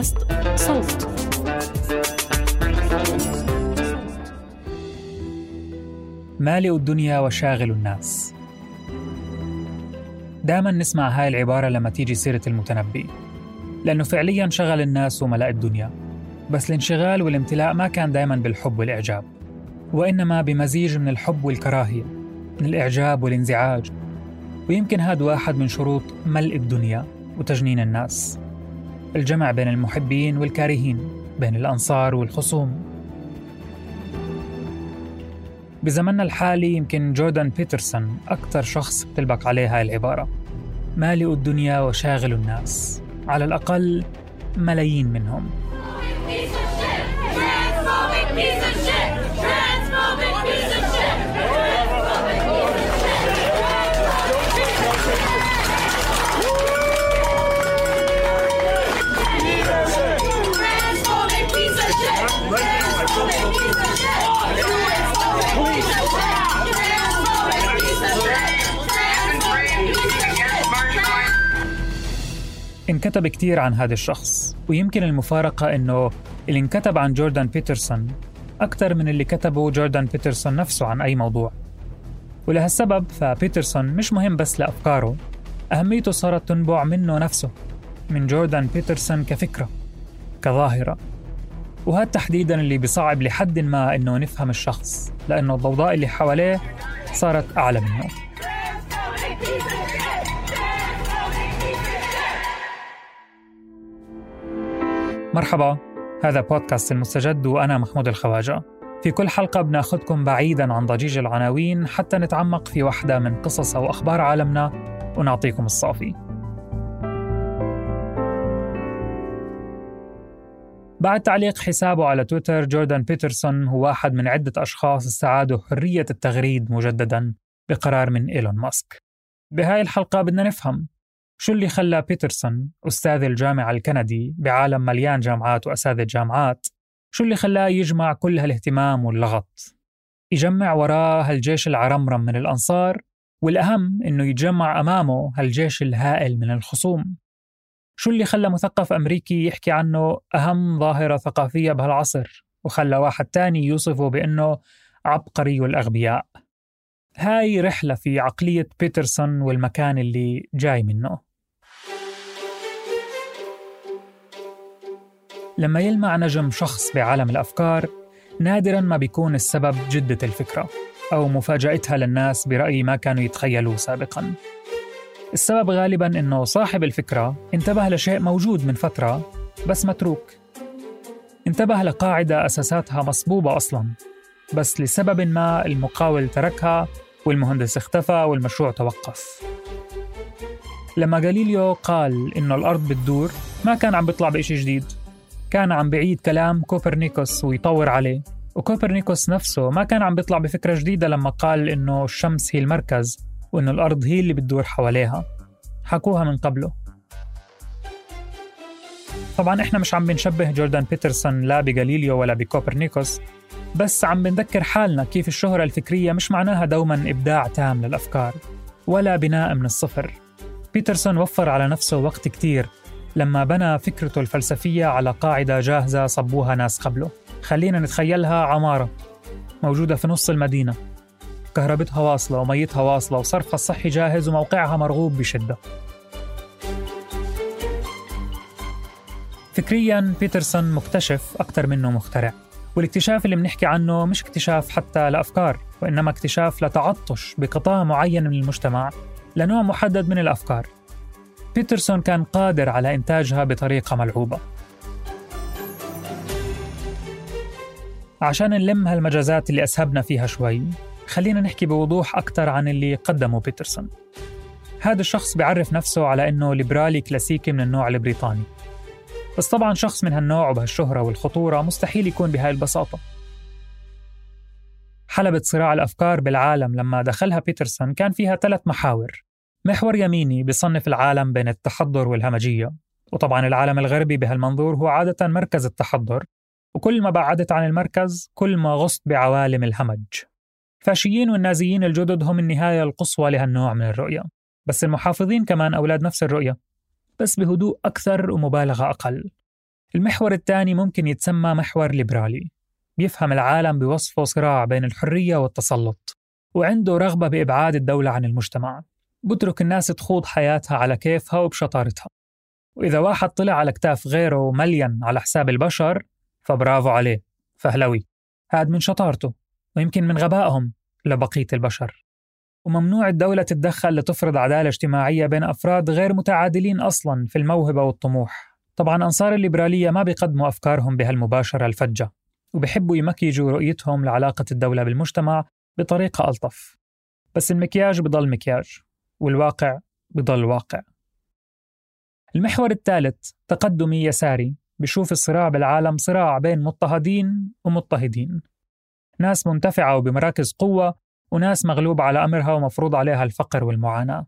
بودكاست صوت. مالئ الدنيا وشاغل الناس. دائما نسمع هاي العبارة لما تيجي سيرة المتنبي. لأنه فعليا شغل الناس وملأ الدنيا. بس الانشغال والامتلاء ما كان دائما بالحب والإعجاب. وإنما بمزيج من الحب والكراهية من الإعجاب والانزعاج. ويمكن هذا واحد من شروط ملء الدنيا وتجنين الناس. الجمع بين المحبين والكارهين بين الأنصار والخصوم. بزمننا الحالي يمكن جوردان بيترسون أكثر شخص بتلبق عليه هاي العبارة. مالئ الدنيا وشاغل الناس. على الأقل ملايين منهم. انكتب كتير عن هذا الشخص ويمكن المفارقة إنه اللي انكتب عن جوردان بيترسون أكثر من اللي كتبه جوردان بيترسون نفسه عن أي موضوع. ولهالسبب فبيترسون مش مهم بس لأفكاره أهميته صارت تنبع منه نفسه من جوردان بيترسون كفكرة كظاهرة. وهذا تحديدا اللي بيصعب لحد ما إنه نفهم الشخص لأنه الضوضاء اللي حواليه صارت أعلى منه. مرحبا هذا بودكاست المستجد وأنا محمود الخواجة. في كل حلقة بناخدكم بعيدا عن ضجيج العناوين حتى نتعمق في واحدة من قصص أو أخبار عالمنا ونعطيكم الصافي. بعد تعليق حسابه على تويتر جوردان بيترسون هو واحد من عدة أشخاص استعادوا حرية التغريد مجددا بقرار من إيلون ماسك. بهاي الحلقة بدنا نفهم شو اللي خلى بيترسون أستاذ الجامعة الكندي بعالم مليان جامعات وأساتذة جامعات شو اللي خلاه يجمع كل هالاهتمام واللغط؟ يجمع وراه هالجيش العرمرم من الأنصار والأهم إنه يتجمع أمامه هالجيش الهائل من الخصوم. شو اللي خلى مثقف أمريكي يحكي عنه أهم ظاهرة ثقافية بهالعصر وخلى واحد تاني يوصفه بأنه عبقري الأغبياء؟ هاي رحلة في عقلية بيترسون والمكان اللي جاي منه. لما يلمع نجم شخص بعالم الأفكار نادرا ما بيكون السبب جدة الفكرة أو مفاجأتها للناس برأي ما كانوا يتخيلوه سابقا. السبب غالبا أنه صاحب الفكرة انتبه لشيء موجود من فترة بس متروك. انتبه لقاعدة أساساتها مصبوبة أصلا بس لسبب ما المقاول تركها والمهندس اختفى والمشروع توقف. لما غاليليو قال إنه الأرض بتدور ما كان عم بيطلع بإشي جديد. كان عم بعيد كلام كوبرنيكوس ويطور عليه. وكوبرنيكوس نفسه ما كان عم بيطلع بفكرة جديدة لما قال إنه الشمس هي المركز وإنه الأرض هي اللي بتدور حواليها. حكوها من قبله. طبعا إحنا مش عم بنشبه جوردان بيترسون لا بغاليليو ولا بكوبرنيكوس بس عم بنذكر حالنا كيف الشهرة الفكرية مش معناها دوما إبداع تام للأفكار ولا بناء من الصفر. بيترسون وفر على نفسه وقت كتير لما بنى فكرته الفلسفية على قاعدة جاهزة صبوها ناس قبله. خلينا نتخيلها عمارة موجودة في نص المدينة. كهربتها واصلة وميتها واصلة وصرفها الصحي جاهز وموقعها مرغوب بشدة. فكريا بيترسون مكتشف أكثر منه مخترع والاكتشاف اللي بنحكي عنه مش اكتشاف حتى لأفكار وإنما اكتشاف لتعطش بقطاع معين من المجتمع لنوع محدد من الأفكار. بيترسون كان قادر على إنتاجها بطريقة ملعوبة. عشان نلم هالمجازات اللي أسهبنا فيها شوي خلينا نحكي بوضوح أكثر عن اللي قدمه بيترسون. هذا الشخص بيعرف نفسه على أنه ليبرالي كلاسيكي من النوع البريطاني. بس طبعا شخص من هالنوع وبهالشهرة والخطورة مستحيل يكون بهاي البساطة. حلبة صراع الأفكار بالعالم لما دخلها بيترسون كان فيها ثلاث محاور. محور يميني بيصنف العالم بين التحضر والهمجية. وطبعا العالم الغربي بهالمنظور هو عادة مركز التحضر وكل ما بعدت عن المركز كل ما غصت بعوالم الهمج. الفاشيين والنازيين الجدد هم النهاية القصوى لهالنوع من الرؤية. بس المحافظين كمان أولاد نفس الرؤية بس بهدوء أكثر ومبالغة أقل. المحور الثاني ممكن يتسمى محور ليبرالي. بيفهم العالم بوصفه صراع بين الحرية والتسلط وعنده رغبة بإبعاد الدولة عن المجتمع. بترك الناس تخوض حياتها على كيفها وبشطارتها. وإذا واحد طلع على كتاف غيره مليان على حساب البشر فبرافو عليه. فهلوي. هاد من شطارته ويمكن من غبائهم لبقية البشر. وممنوع الدولة تتدخل لتفرض عدالة اجتماعية بين أفراد غير متعادلين أصلا في الموهبة والطموح. طبعا أنصار الليبرالية ما بيقدموا أفكارهم بهالمباشرة الفجة وبحبوا يمكيجوا رؤيتهم لعلاقة الدولة بالمجتمع بطريقة ألطف. بس المكياج بضل مكياج. والواقع بضل واقع. المحور الثالث تقدمي يساري بشوف الصراع بالعالم صراع بين مضطهدين ومضطهدين. ناس منتفعة وبمراكز قوة وناس مغلوب على أمرها ومفروض عليها الفقر والمعاناة.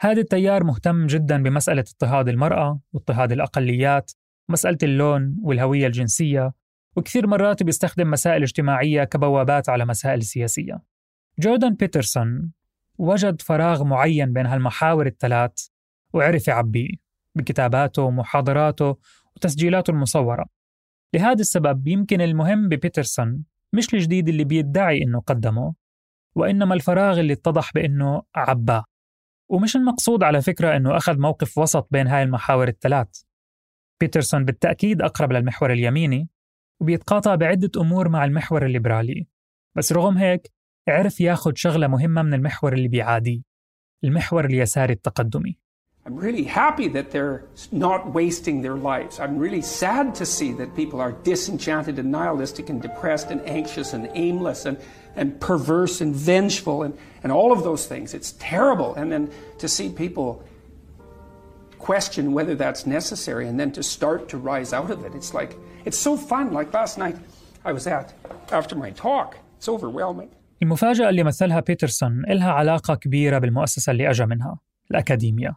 هذا التيار مهتم جدا بمسألة اضطهاد المرأة واضطهاد الأقليات مسألة اللون والهوية الجنسية وكثير مرات بيستخدم مسائل اجتماعية كبوابات على مسائل سياسية. جوردان بيترسون وجد فراغ معين بين هالمحاور الثلاث وعرف يعبيه بكتاباته ومحاضراته وتسجيلاته المصورة. لهذا السبب يمكن المهم ببيترسون مش الجديد اللي بيدعي إنه قدمه وإنما الفراغ اللي اتضح بإنه عباه. ومش المقصود على فكرة إنه أخذ موقف وسط بين هاي المحاور الثلاث. بيترسون بالتأكيد أقرب للمحور اليميني وبيتقاطع بعدة أمور مع المحور الليبرالي. بس رغم هيك عرف ياخد شغلة مهمة من المحور اللي بيعاديه المحور اليساري التقدمي I'm really happy that they're not wasting their lives. I'm really sad to see that people are disenchanted and nihilistic and depressed and anxious and aimless and, and perverse and vengeful and, and all of those things. It's terrible. And then to see people question whether that's necessary and then to start to rise out of it. It's like, it's so fun. Like last night I was at, after my talk, it's overwhelming. المفاجأة اللي مثلها بيترسون إلها علاقة كبيرة بالمؤسسة اللي أجا منها الأكاديمية.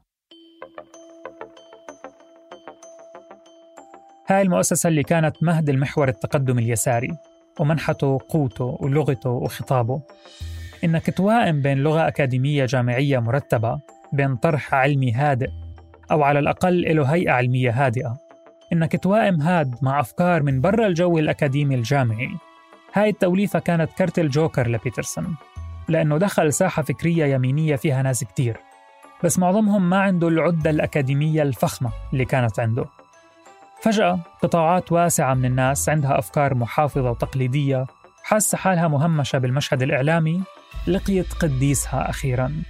هاي المؤسسة اللي كانت مهد المحور التقدم اليساري ومنحته قوته ولغته وخطابه. إنك توائم بين لغة أكاديمية جامعية مرتبة بين طرح علمي هادئ أو على الأقل له هيئة علمية هادئة. إنك توائم هاد مع أفكار من برا الجو الأكاديمي الجامعي. هاي التوليفة كانت كرت الجوكر لبيترسون لأنه دخل ساحة فكرية يمينية فيها ناس كتير بس معظمهم ما عنده العدة الأكاديمية الفخمة اللي كانت عنده. فجأة قطاعات واسعة من الناس عندها أفكار محافظة وتقليدية حاسة حالها مهمشة بالمشهد الإعلامي لقيت قديسها أخيراً.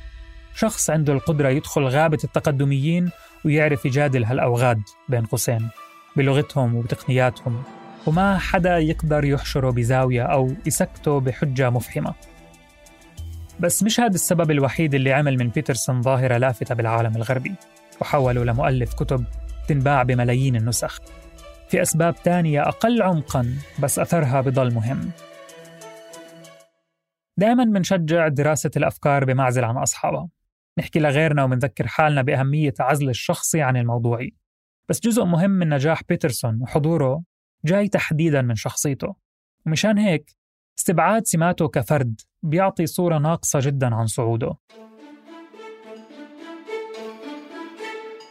شخص عنده القدرة يدخل غابة التقدميين ويعرف يجادل هالأوغاد بين قوسين بلغتهم وبتقنياتهم. وما حدا يقدر يحشره بزاوية أو يسكته بحجة مفحمة. بس مش هذا السبب الوحيد اللي عمل من بيترسون ظاهرة لافتة بالعالم الغربي وحوله لمؤلف كتب تنباع بملايين النسخ. في أسباب تانية أقل عمقاً بس أثرها بضل مهم. دائما بنشجع دراسة الأفكار بمعزل عن أصحابها نحكي لغيرنا ومنذكر حالنا بأهمية عزل الشخصي عن الموضوعي بس جزء مهم من نجاح بيترسون وحضوره جاي تحديدا من شخصيته. ومشان هيك استبعاد سماته كفرد بيعطي صورة ناقصة جدا عن صعوده.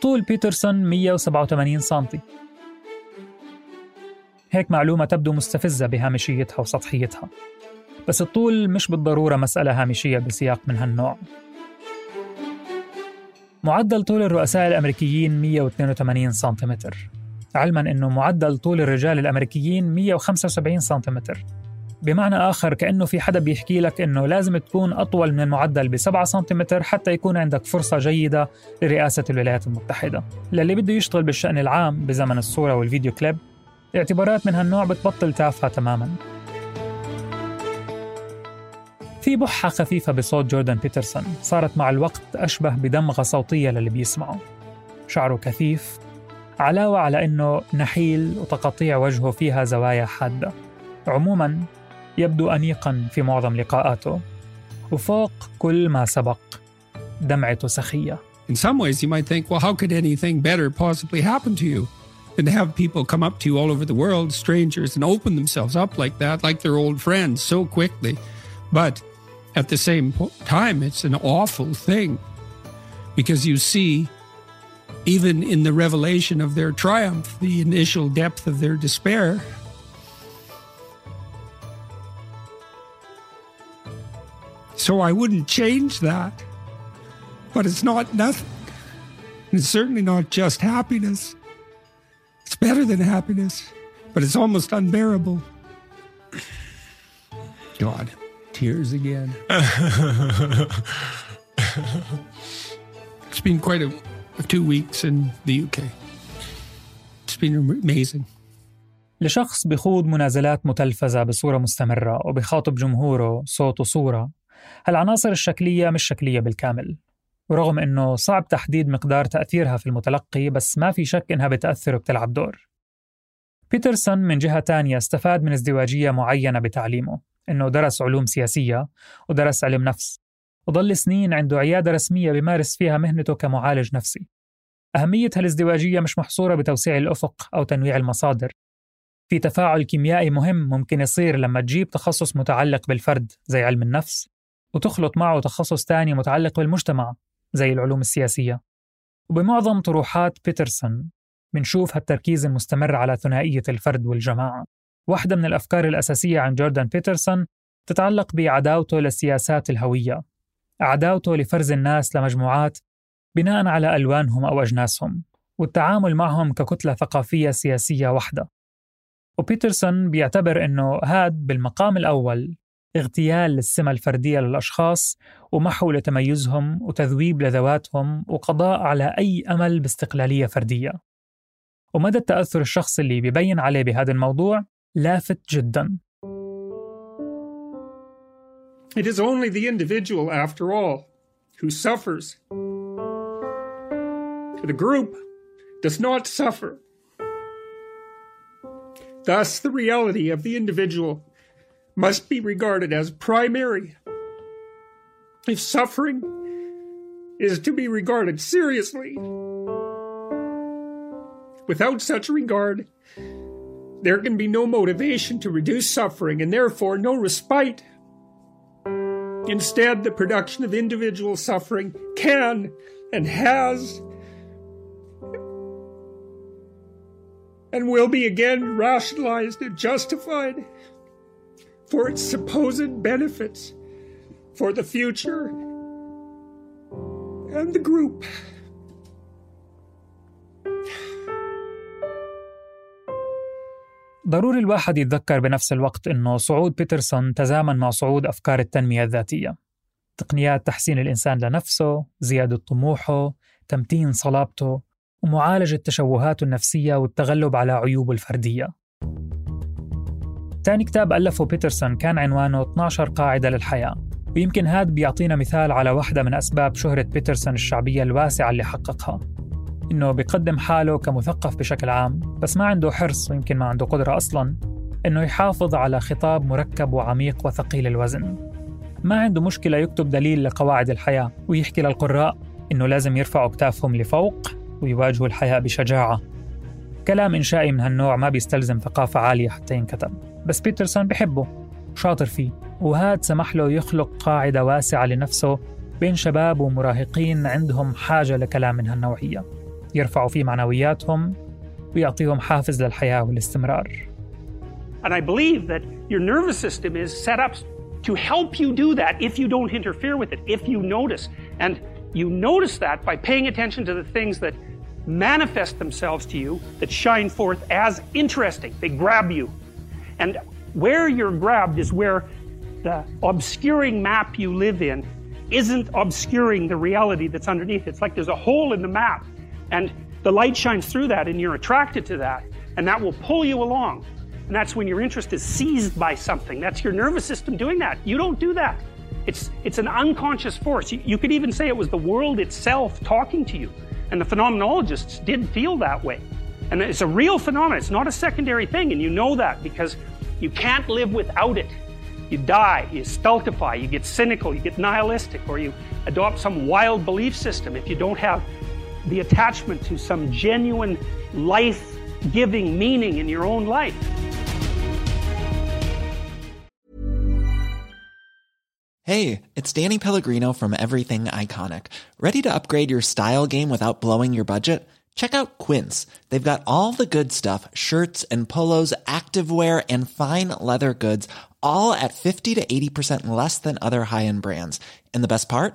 طول بيترسون 187 سنتي. هيك معلومة تبدو مستفزة بهامشيتها وسطحيتها. بس الطول مش بالضرورة مسألة هامشية بسياق من هالنوع. معدل طول الرؤساء الأمريكيين 182 سنتيمتر. علما أنه معدل طول الرجال الأمريكيين 175 سنتيمتر. بمعنى آخر كأنه في حدا بيحكي لك أنه لازم تكون أطول من المعدل ب 7 سنتيمتر حتى يكون عندك فرصة جيدة لرئاسة الولايات المتحدة. للي بده يشتغل بالشأن العام بزمن الصورة والفيديو كليب اعتبارات من هالنوع بتبطل تافهة تماما. في بحة خفيفة بصوت جوردان بيترسون صارت مع الوقت أشبه بدمغة صوتية للي بيسمعه. شعره كثيف علاوة على أنه نحيل وتقطيع وجهه فيها زوايا حادة عموما يبدو أنيقا في معظم لقاءاته وفوق كل ما سبق دمعته سخية In some ways, you might think, well, how could anything better possibly happen to you than to have people come up to you all over the world, strangers, and open themselves up like that, like they're old friends so quickly? But at the same time, it's an awful thing because you see, even in the revelation of their triumph, the initial depth of their despair. So I wouldn't change that. But it's not nothing. It's certainly not just happiness. It's better than happiness, but it's almost unbearable. God, tears again. it's been quite a, two weeks in the UK. It's been amazing. لشخص بخوض منازلات متلفزة بصورة مستمرة وبخاطب جمهوره صوت وصورة هالعناصر الشكلية مش شكلية بالكامل ورغم أنه صعب تحديد مقدار تأثيرها في المتلقي بس ما في شك أنها بتأثر وبتلعب دور بيترسون من جهة تانية استفاد من ازدواجية معينة بتعليمه أنه درس علوم سياسية ودرس علم نفس وظل سنين عنده عيادة رسمية بيمارس فيها مهنته كمعالج نفسي. أهمية هالازدواجية مش محصورة بتوسيع الأفق أو تنويع المصادر. في تفاعل كيميائي مهم ممكن يصير لما تجيب تخصص متعلق بالفرد زي علم النفس وتخلط معه تخصص تاني متعلق بالمجتمع زي العلوم السياسية. وبمعظم طروحات بيترسون بنشوف هالتركيز المستمر على ثنائية الفرد والجماعة. واحدة من الأفكار الأساسية عن جوردان بيترسون تتعلق بعداوته لسياسات الهوية. عداوته لفرز الناس لمجموعات بناء على ألوانهم أو أجناسهم والتعامل معهم ككتلة ثقافية سياسية واحدة. وبيترسون بيعتبر أنه هاد بالمقام الأول اغتيال للسمة الفردية للأشخاص ومحو لتميزهم وتذويب لذواتهم وقضاء على أي أمل باستقلالية فردية. ومدى التأثر الشخصي اللي بيبين عليه بهذا الموضوع لافت جدا. It is only the individual, after all, who suffers. The group does not suffer. Thus, the reality of the individual must be regarded as primary. If suffering is to be regarded seriously, without such regard, there can be no motivation to reduce suffering and therefore no respite Instead, the production of individual suffering can and has and will be again rationalized and justified for its supposed benefits for the future and the group. ضروري الواحد يتذكر بنفس الوقت أنه صعود بيترسون تزامن مع صعود أفكار التنمية الذاتية. تقنيات تحسين الإنسان لنفسه، زيادة طموحه، تمتين صلابته، ومعالجة تشوهاته النفسية والتغلب على عيوبه الفردية. تاني كتاب ألفه بيترسون كان عنوانه 12 قاعدة للحياة. ويمكن هذا بيعطينا مثال على واحدة من أسباب شهرة بيترسون الشعبية الواسعة اللي حققها. إنه بيقدم حاله كمثقف بشكل عام بس ما عنده حرص ويمكن ما عنده قدرة أصلاً إنه يحافظ على خطاب مركب وعميق وثقيل الوزن. ما عنده مشكلة يكتب دليل لقواعد الحياة ويحكي للقراء إنه لازم يرفعوا كتافهم لفوق ويواجهوا الحياة بشجاعة. كلام إنشائي من هالنوع ما بيستلزم ثقافة عالية حتى ينكتب بس بيترسون بحبه وشاطر فيه وهاد سمح له يخلق قاعدة واسعة لنفسه بين شباب ومراهقين عندهم حاجة لكلام من هالنوعية. يرفعوا فيه معنوياتهم ويعطيهم حافز للحياة والاستمرار And I believe that your nervous system is set up to help you do that if you don't interfere with it, if you notice. And you notice that by paying attention to the things that manifest themselves to you, that shine forth as interesting. They grab you. And where you're grabbed is where the obscuring map you live in isn't obscuring the reality that's underneath. It's like there's a hole in the map, and the light shines through that, and you're attracted to that, and that will pull you along. And that's when your interest is seized by something. That's your nervous system doing that. You don't do that. It's, it's an unconscious force. You, you could even say it was the world itself talking to you. And the phenomenologists did feel that way. And it's a real phenomenon. It's not a secondary thing. And you know that because you can't live without it. You die, you stultify, you get cynical, you get nihilistic, or you adopt some wild belief system if you don't have the attachment to some genuine life giving meaning in your own life. Hey, it's Danny Pellegrino from Everything Iconic. Ready to upgrade your style game without blowing your budget? Check out Quince. They've got all the good stuff shirts and polos, activewear, and fine leather goods, all at 50 to 80% less than other high end brands. And the best part?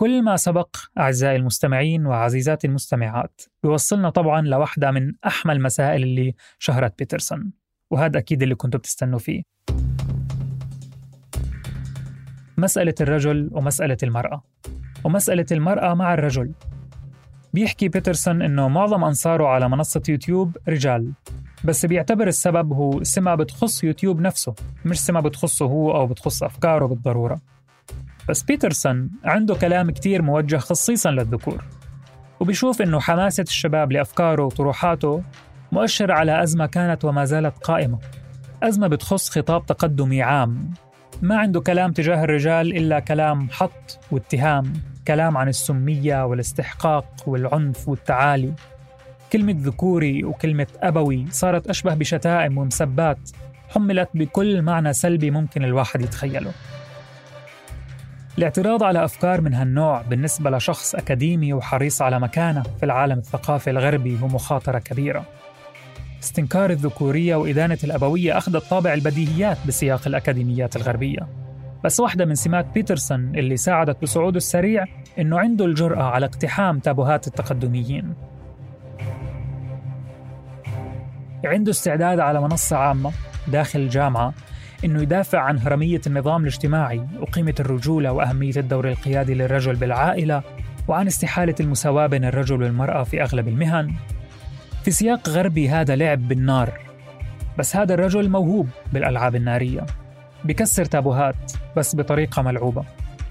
كل ما سبق أعزائي المستمعين وعزيزاتي المستمعات بيوصلنا طبعا لواحدة من أحمى المسائل اللي شهرت بيترسون وهذا أكيد اللي كنتوا بتستنوا فيه. مسألة الرجل ومسألة المرأة. ومسألة المرأة مع الرجل. بيحكي بيترسون إنه معظم أنصاره على منصة يوتيوب رجال بس بيعتبر السبب هو سمة بتخص يوتيوب نفسه مش سمة بتخصه هو أو بتخص أفكاره بالضرورة. بس بيترسون عنده كلام كتير موجه خصيصا للذكور. وبيشوف إنه حماسة الشباب لأفكاره وطروحاته مؤشر على أزمة كانت وما زالت قائمة. أزمة بتخص خطاب تقدمي عام. ما عنده كلام تجاه الرجال إلا كلام حط واتهام كلام عن السمية والاستحقاق والعنف والتعالي. كلمة ذكوري وكلمة أبوي صارت أشبه بشتائم ومسبات حملت بكل معنى سلبي ممكن الواحد يتخيله. الاعتراض على أفكار من هالنوع بالنسبة لشخص أكاديمي وحريص على مكانة في العالم الثقافي الغربي هو مخاطرة كبيرة. استنكار الذكورية وإدانة الأبوية أخذت طابع البديهيات بسياق الأكاديميات الغربية. بس واحدة من سمات بيترسون اللي ساعدت بصعوده السريع إنه عنده الجرأة على اقتحام تابوهات التقدميين. عنده استعداد على منصة عامة داخل الجامعة إنه يدافع عن هرمية النظام الاجتماعي وقيمة الرجولة وأهمية الدور القيادي للرجل بالعائلة وعن استحالة المساواة بين الرجل والمرأة في أغلب المهن. في سياق غربي هذا لعب بالنار بس هذا الرجل موهوب بالألعاب النارية. بكسر تابوهات بس بطريقة ملعوبة.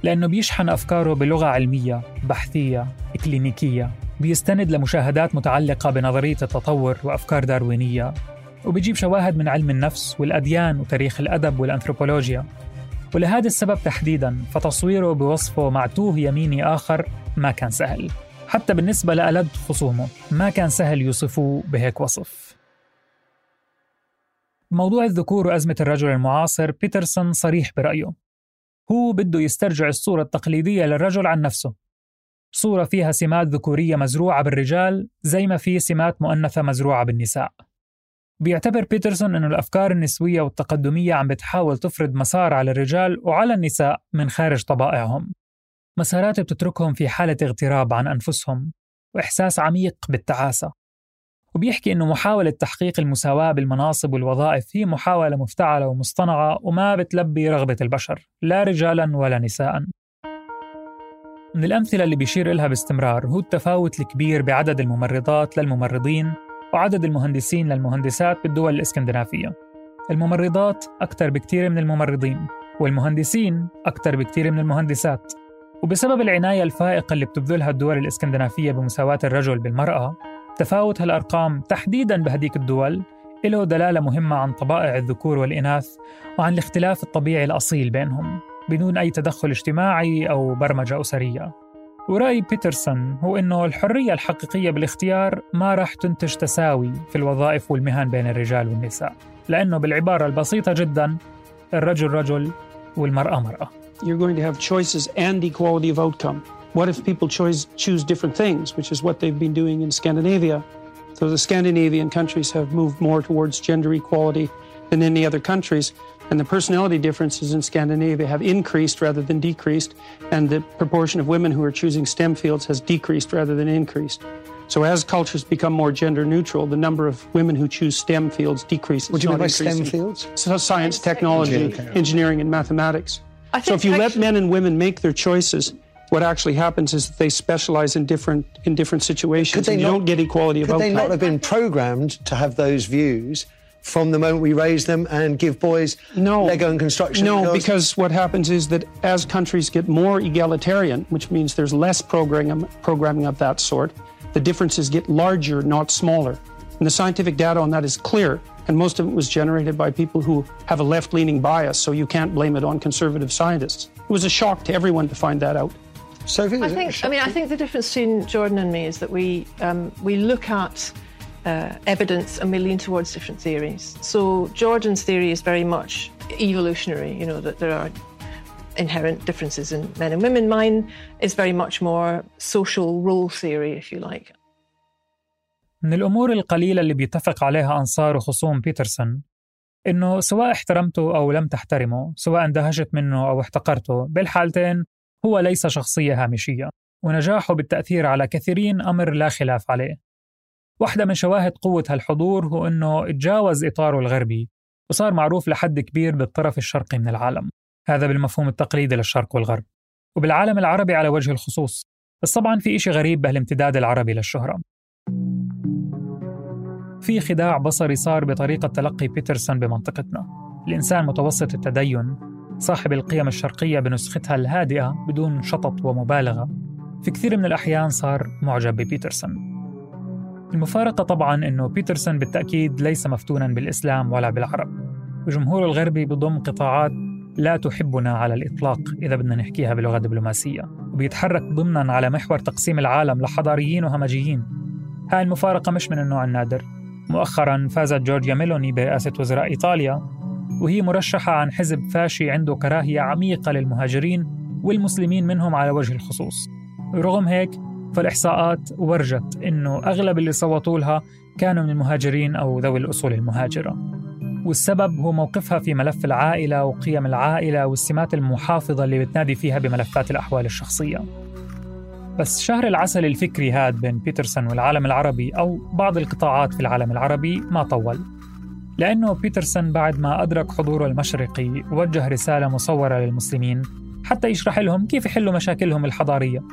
لأنه بيشحن أفكاره بلغة علمية بحثية إكلينيكية. بيستند لمشاهدات متعلقة بنظرية التطور وأفكار داروينية. وبيجيب شواهد من علم النفس والأديان وتاريخ الأدب والأنثروبولوجيا. ولهذا السبب تحديدا فتصويره بوصفه معتوه يميني آخر ما كان سهل. حتى بالنسبة لألد خصومه ما كان سهل يوصفوه بهيك وصف. موضوع الذكور وأزمة الرجل المعاصر بيترسون صريح برأيه. هو بده يسترجع الصورة التقليدية للرجل عن نفسه. صورة فيها سمات ذكورية مزروعة بالرجال زي ما في سمات مؤنثة مزروعة بالنساء. بيعتبر بيترسون أن الأفكار النسوية والتقدمية عم بتحاول تفرض مسار على الرجال وعلى النساء من خارج طبائعهم. مسارات بتتركهم في حالة اغتراب عن أنفسهم وإحساس عميق بالتعاسة. وبيحكي أنه محاولة تحقيق المساواة بالمناصب والوظائف هي محاولة مفتعلة ومصطنعة وما بتلبي رغبة البشر لا رجالا ولا نساء. من الأمثلة اللي بيشير إلها باستمرار هو التفاوت الكبير بعدد الممرضات للممرضين وعدد المهندسين للمهندسات بالدول الإسكندنافية. الممرضات أكثر بكثير من الممرضين والمهندسين أكثر بكثير من المهندسات. وبسبب العناية الفائقة اللي بتبذلها الدول الإسكندنافية بمساواة الرجل بالمرأة تفاوت هالأرقام تحديداً بهديك الدول له دلالة مهمة عن طبائع الذكور والإناث وعن الاختلاف الطبيعي الأصيل بينهم بدون أي تدخل اجتماعي أو برمجة أسرية. ورأي بيترسون هو أنه الحرية الحقيقية بالاختيار ما راح تنتج تساوي في الوظائف والمهن بين الرجال والنساء لأنه بالعبارة البسيطة جدا الرجل رجل والمرأة مرأة You're going to have choices and equality of outcome. What if people choose, choose different things, which is what they've been doing in Scandinavia? So the Scandinavian countries have moved more towards gender equality than any other countries. And the personality differences in Scandinavia have increased rather than decreased. And the proportion of women who are choosing STEM fields has decreased rather than increased. So as cultures become more gender neutral, the number of women who choose STEM fields decreases. What do you mean not by STEM fields? So science, technology, engineering, and mathematics. So if you let men and women make their choices, what actually happens is that they specialize in different in different situations. Could they and you not- don't get equality of Could they not have been programmed to have those views from the moment we raise them and give boys No. Lego and construction? No, girls- because what happens is that as countries get more egalitarian, which means there's less programming, programming of that sort, the differences get larger, not smaller. And the scientific data on that is clear. And most of it was generated by people who have a left leaning bias, so you can't blame it on conservative scientists. It was a shock to everyone to find that out. Sophie, I is it think. I mean, I think the difference between Jordan and me is that we um, we look at uh, evidence and we lean towards different theories. So Jordan's theory is very much evolutionary. You know that there are inherent differences in men and women. Mine is very much more social role theory, if you like. من الأمور القليلة اللي بيتفق عليها أنصار وخصوم بيترسون إنه سواء احترمته أو لم تحترمه سواء اندهشت منه أو احتقرته بالحالتين هو ليس شخصية هامشية ونجاحه بالتأثير على كثيرين أمر لا خلاف عليه واحدة من شواهد قوة هالحضور هو إنه تجاوز إطاره الغربي وصار معروف لحد كبير بالطرف الشرقي من العالم. هذا بالمفهوم التقليدي للشرق والغرب. وبالعالم العربي على وجه الخصوص بس طبعا في إشي غريب بهالامتداد العربي للشهرة. في خداع بصري صار بطريقة تلقي بيترسون بمنطقتنا. الإنسان متوسط التدين صاحب القيم الشرقية بنسختها الهادئة بدون شطط ومبالغة في كثير من الأحيان صار معجب ببيترسون. المفارقة طبعا أنه بيترسون بالتأكيد ليس مفتونا بالإسلام ولا بالعرب. وجمهوره الغربي بضم قطاعات لا تحبنا على الإطلاق إذا بدنا نحكيها بلغة دبلوماسية. وبيتحرك ضمنا على محور تقسيم العالم لحضاريين وهمجيين. هاي المفارقة مش من النوع النادر. مؤخرا فازت جورجيا ميلوني برئاسة وزراء إيطاليا وهي مرشحة عن حزب فاشي عنده كراهية عميقة للمهاجرين والمسلمين منهم على وجه الخصوص. رغم هيك فالإحصاءات ورجت أنه أغلب اللي صوتوا لها كانوا من المهاجرين أو ذوي الأصول المهاجرة. والسبب هو موقفها في ملف العائلة وقيم العائلة والسمات المحافظة اللي بتنادي فيها بملفات الأحوال الشخصية. بس شهر العسل الفكري هاد بين بيترسون والعالم العربي أو بعض القطاعات في العالم العربي ما طول. لأنه بيترسون بعد ما أدرك حضوره المشرقي وجه رسالة مصورة للمسلمين حتى يشرح لهم كيف يحلوا مشاكلهم الحضارية.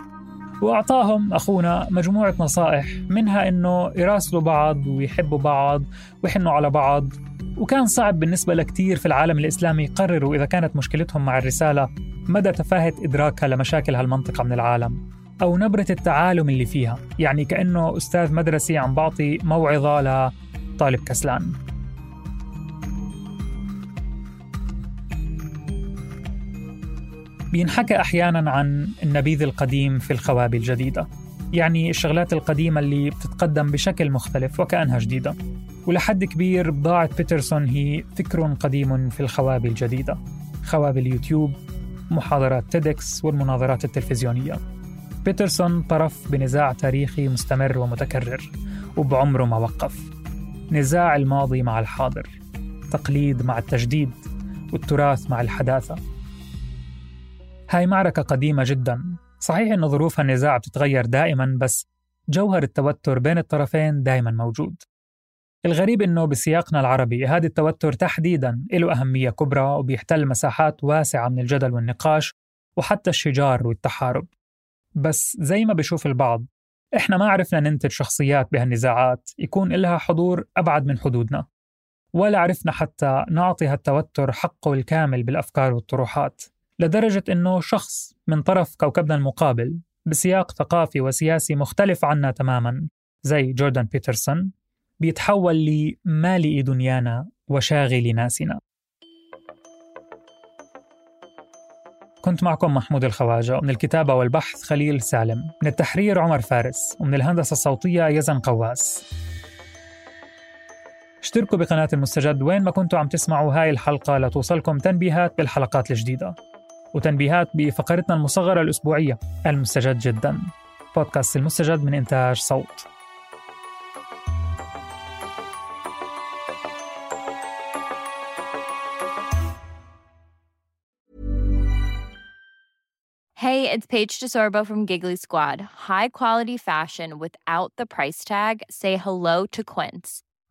وأعطاهم أخونا مجموعة نصائح منها أنه يراسلوا بعض ويحبوا بعض ويحنوا على بعض وكان صعب بالنسبة لكتير في العالم الإسلامي يقرروا إذا كانت مشكلتهم مع الرسالة مدى تفاهة إدراكها لمشاكل هالمنطقة من العالم أو نبرة التعالم اللي فيها يعني كأنه أستاذ مدرسي عم بعطي موعظة لطالب كسلان. بينحكى أحيانا عن النبيذ القديم في الخوابي الجديدة يعني الشغلات القديمة اللي بتتقدم بشكل مختلف وكأنها جديدة. ولحد كبير بضاعة بيترسون هي فكر قديم في الخوابي الجديدة خوابي اليوتيوب محاضرات TEDx والمناظرات التلفزيونية. بيترسون طرف بنزاع تاريخي مستمر ومتكرر وبعمره ما وقف. نزاع الماضي مع الحاضر تقليد مع التجديد والتراث مع الحداثة. هاي معركة قديمة جدا. صحيح أن ظروف النزاع بتتغير دائما بس جوهر التوتر بين الطرفين دائما موجود. الغريب أنه بسياقنا العربي هذا التوتر تحديدا له أهمية كبرى وبيحتل مساحات واسعة من الجدل والنقاش وحتى الشجار والتحارب. بس زي ما بشوف البعض إحنا ما عرفنا ننتج شخصيات بهالنزاعات يكون إلها حضور أبعد من حدودنا. ولا عرفنا حتى نعطي هالتوتر حقه الكامل بالأفكار والطروحات. لدرجة إنه شخص من طرف كوكبنا المقابل بسياق ثقافي وسياسي مختلف عنا تماما زي جوردان بيترسون بيتحول لمالئ دنيانا وشاغل ناسنا. كنت معكم محمود الخواجة ومن الكتابة والبحث خليل سالم من التحرير عمر فارس ومن الهندسة الصوتية يزن قواس. اشتركوا بقناة المستجد وين ما كنتوا عم تسمعوا هاي الحلقة لتوصلكم تنبيهات بالحلقات الجديدة. وتنبيهات بفقرتنا المصغرة الأسبوعية المستجد جدا بودكاست المستجد من إنتاج صوت Hey, it's Paige DeSorbo from Giggly Squad. High quality fashion without the price tag. Say hello to Quince.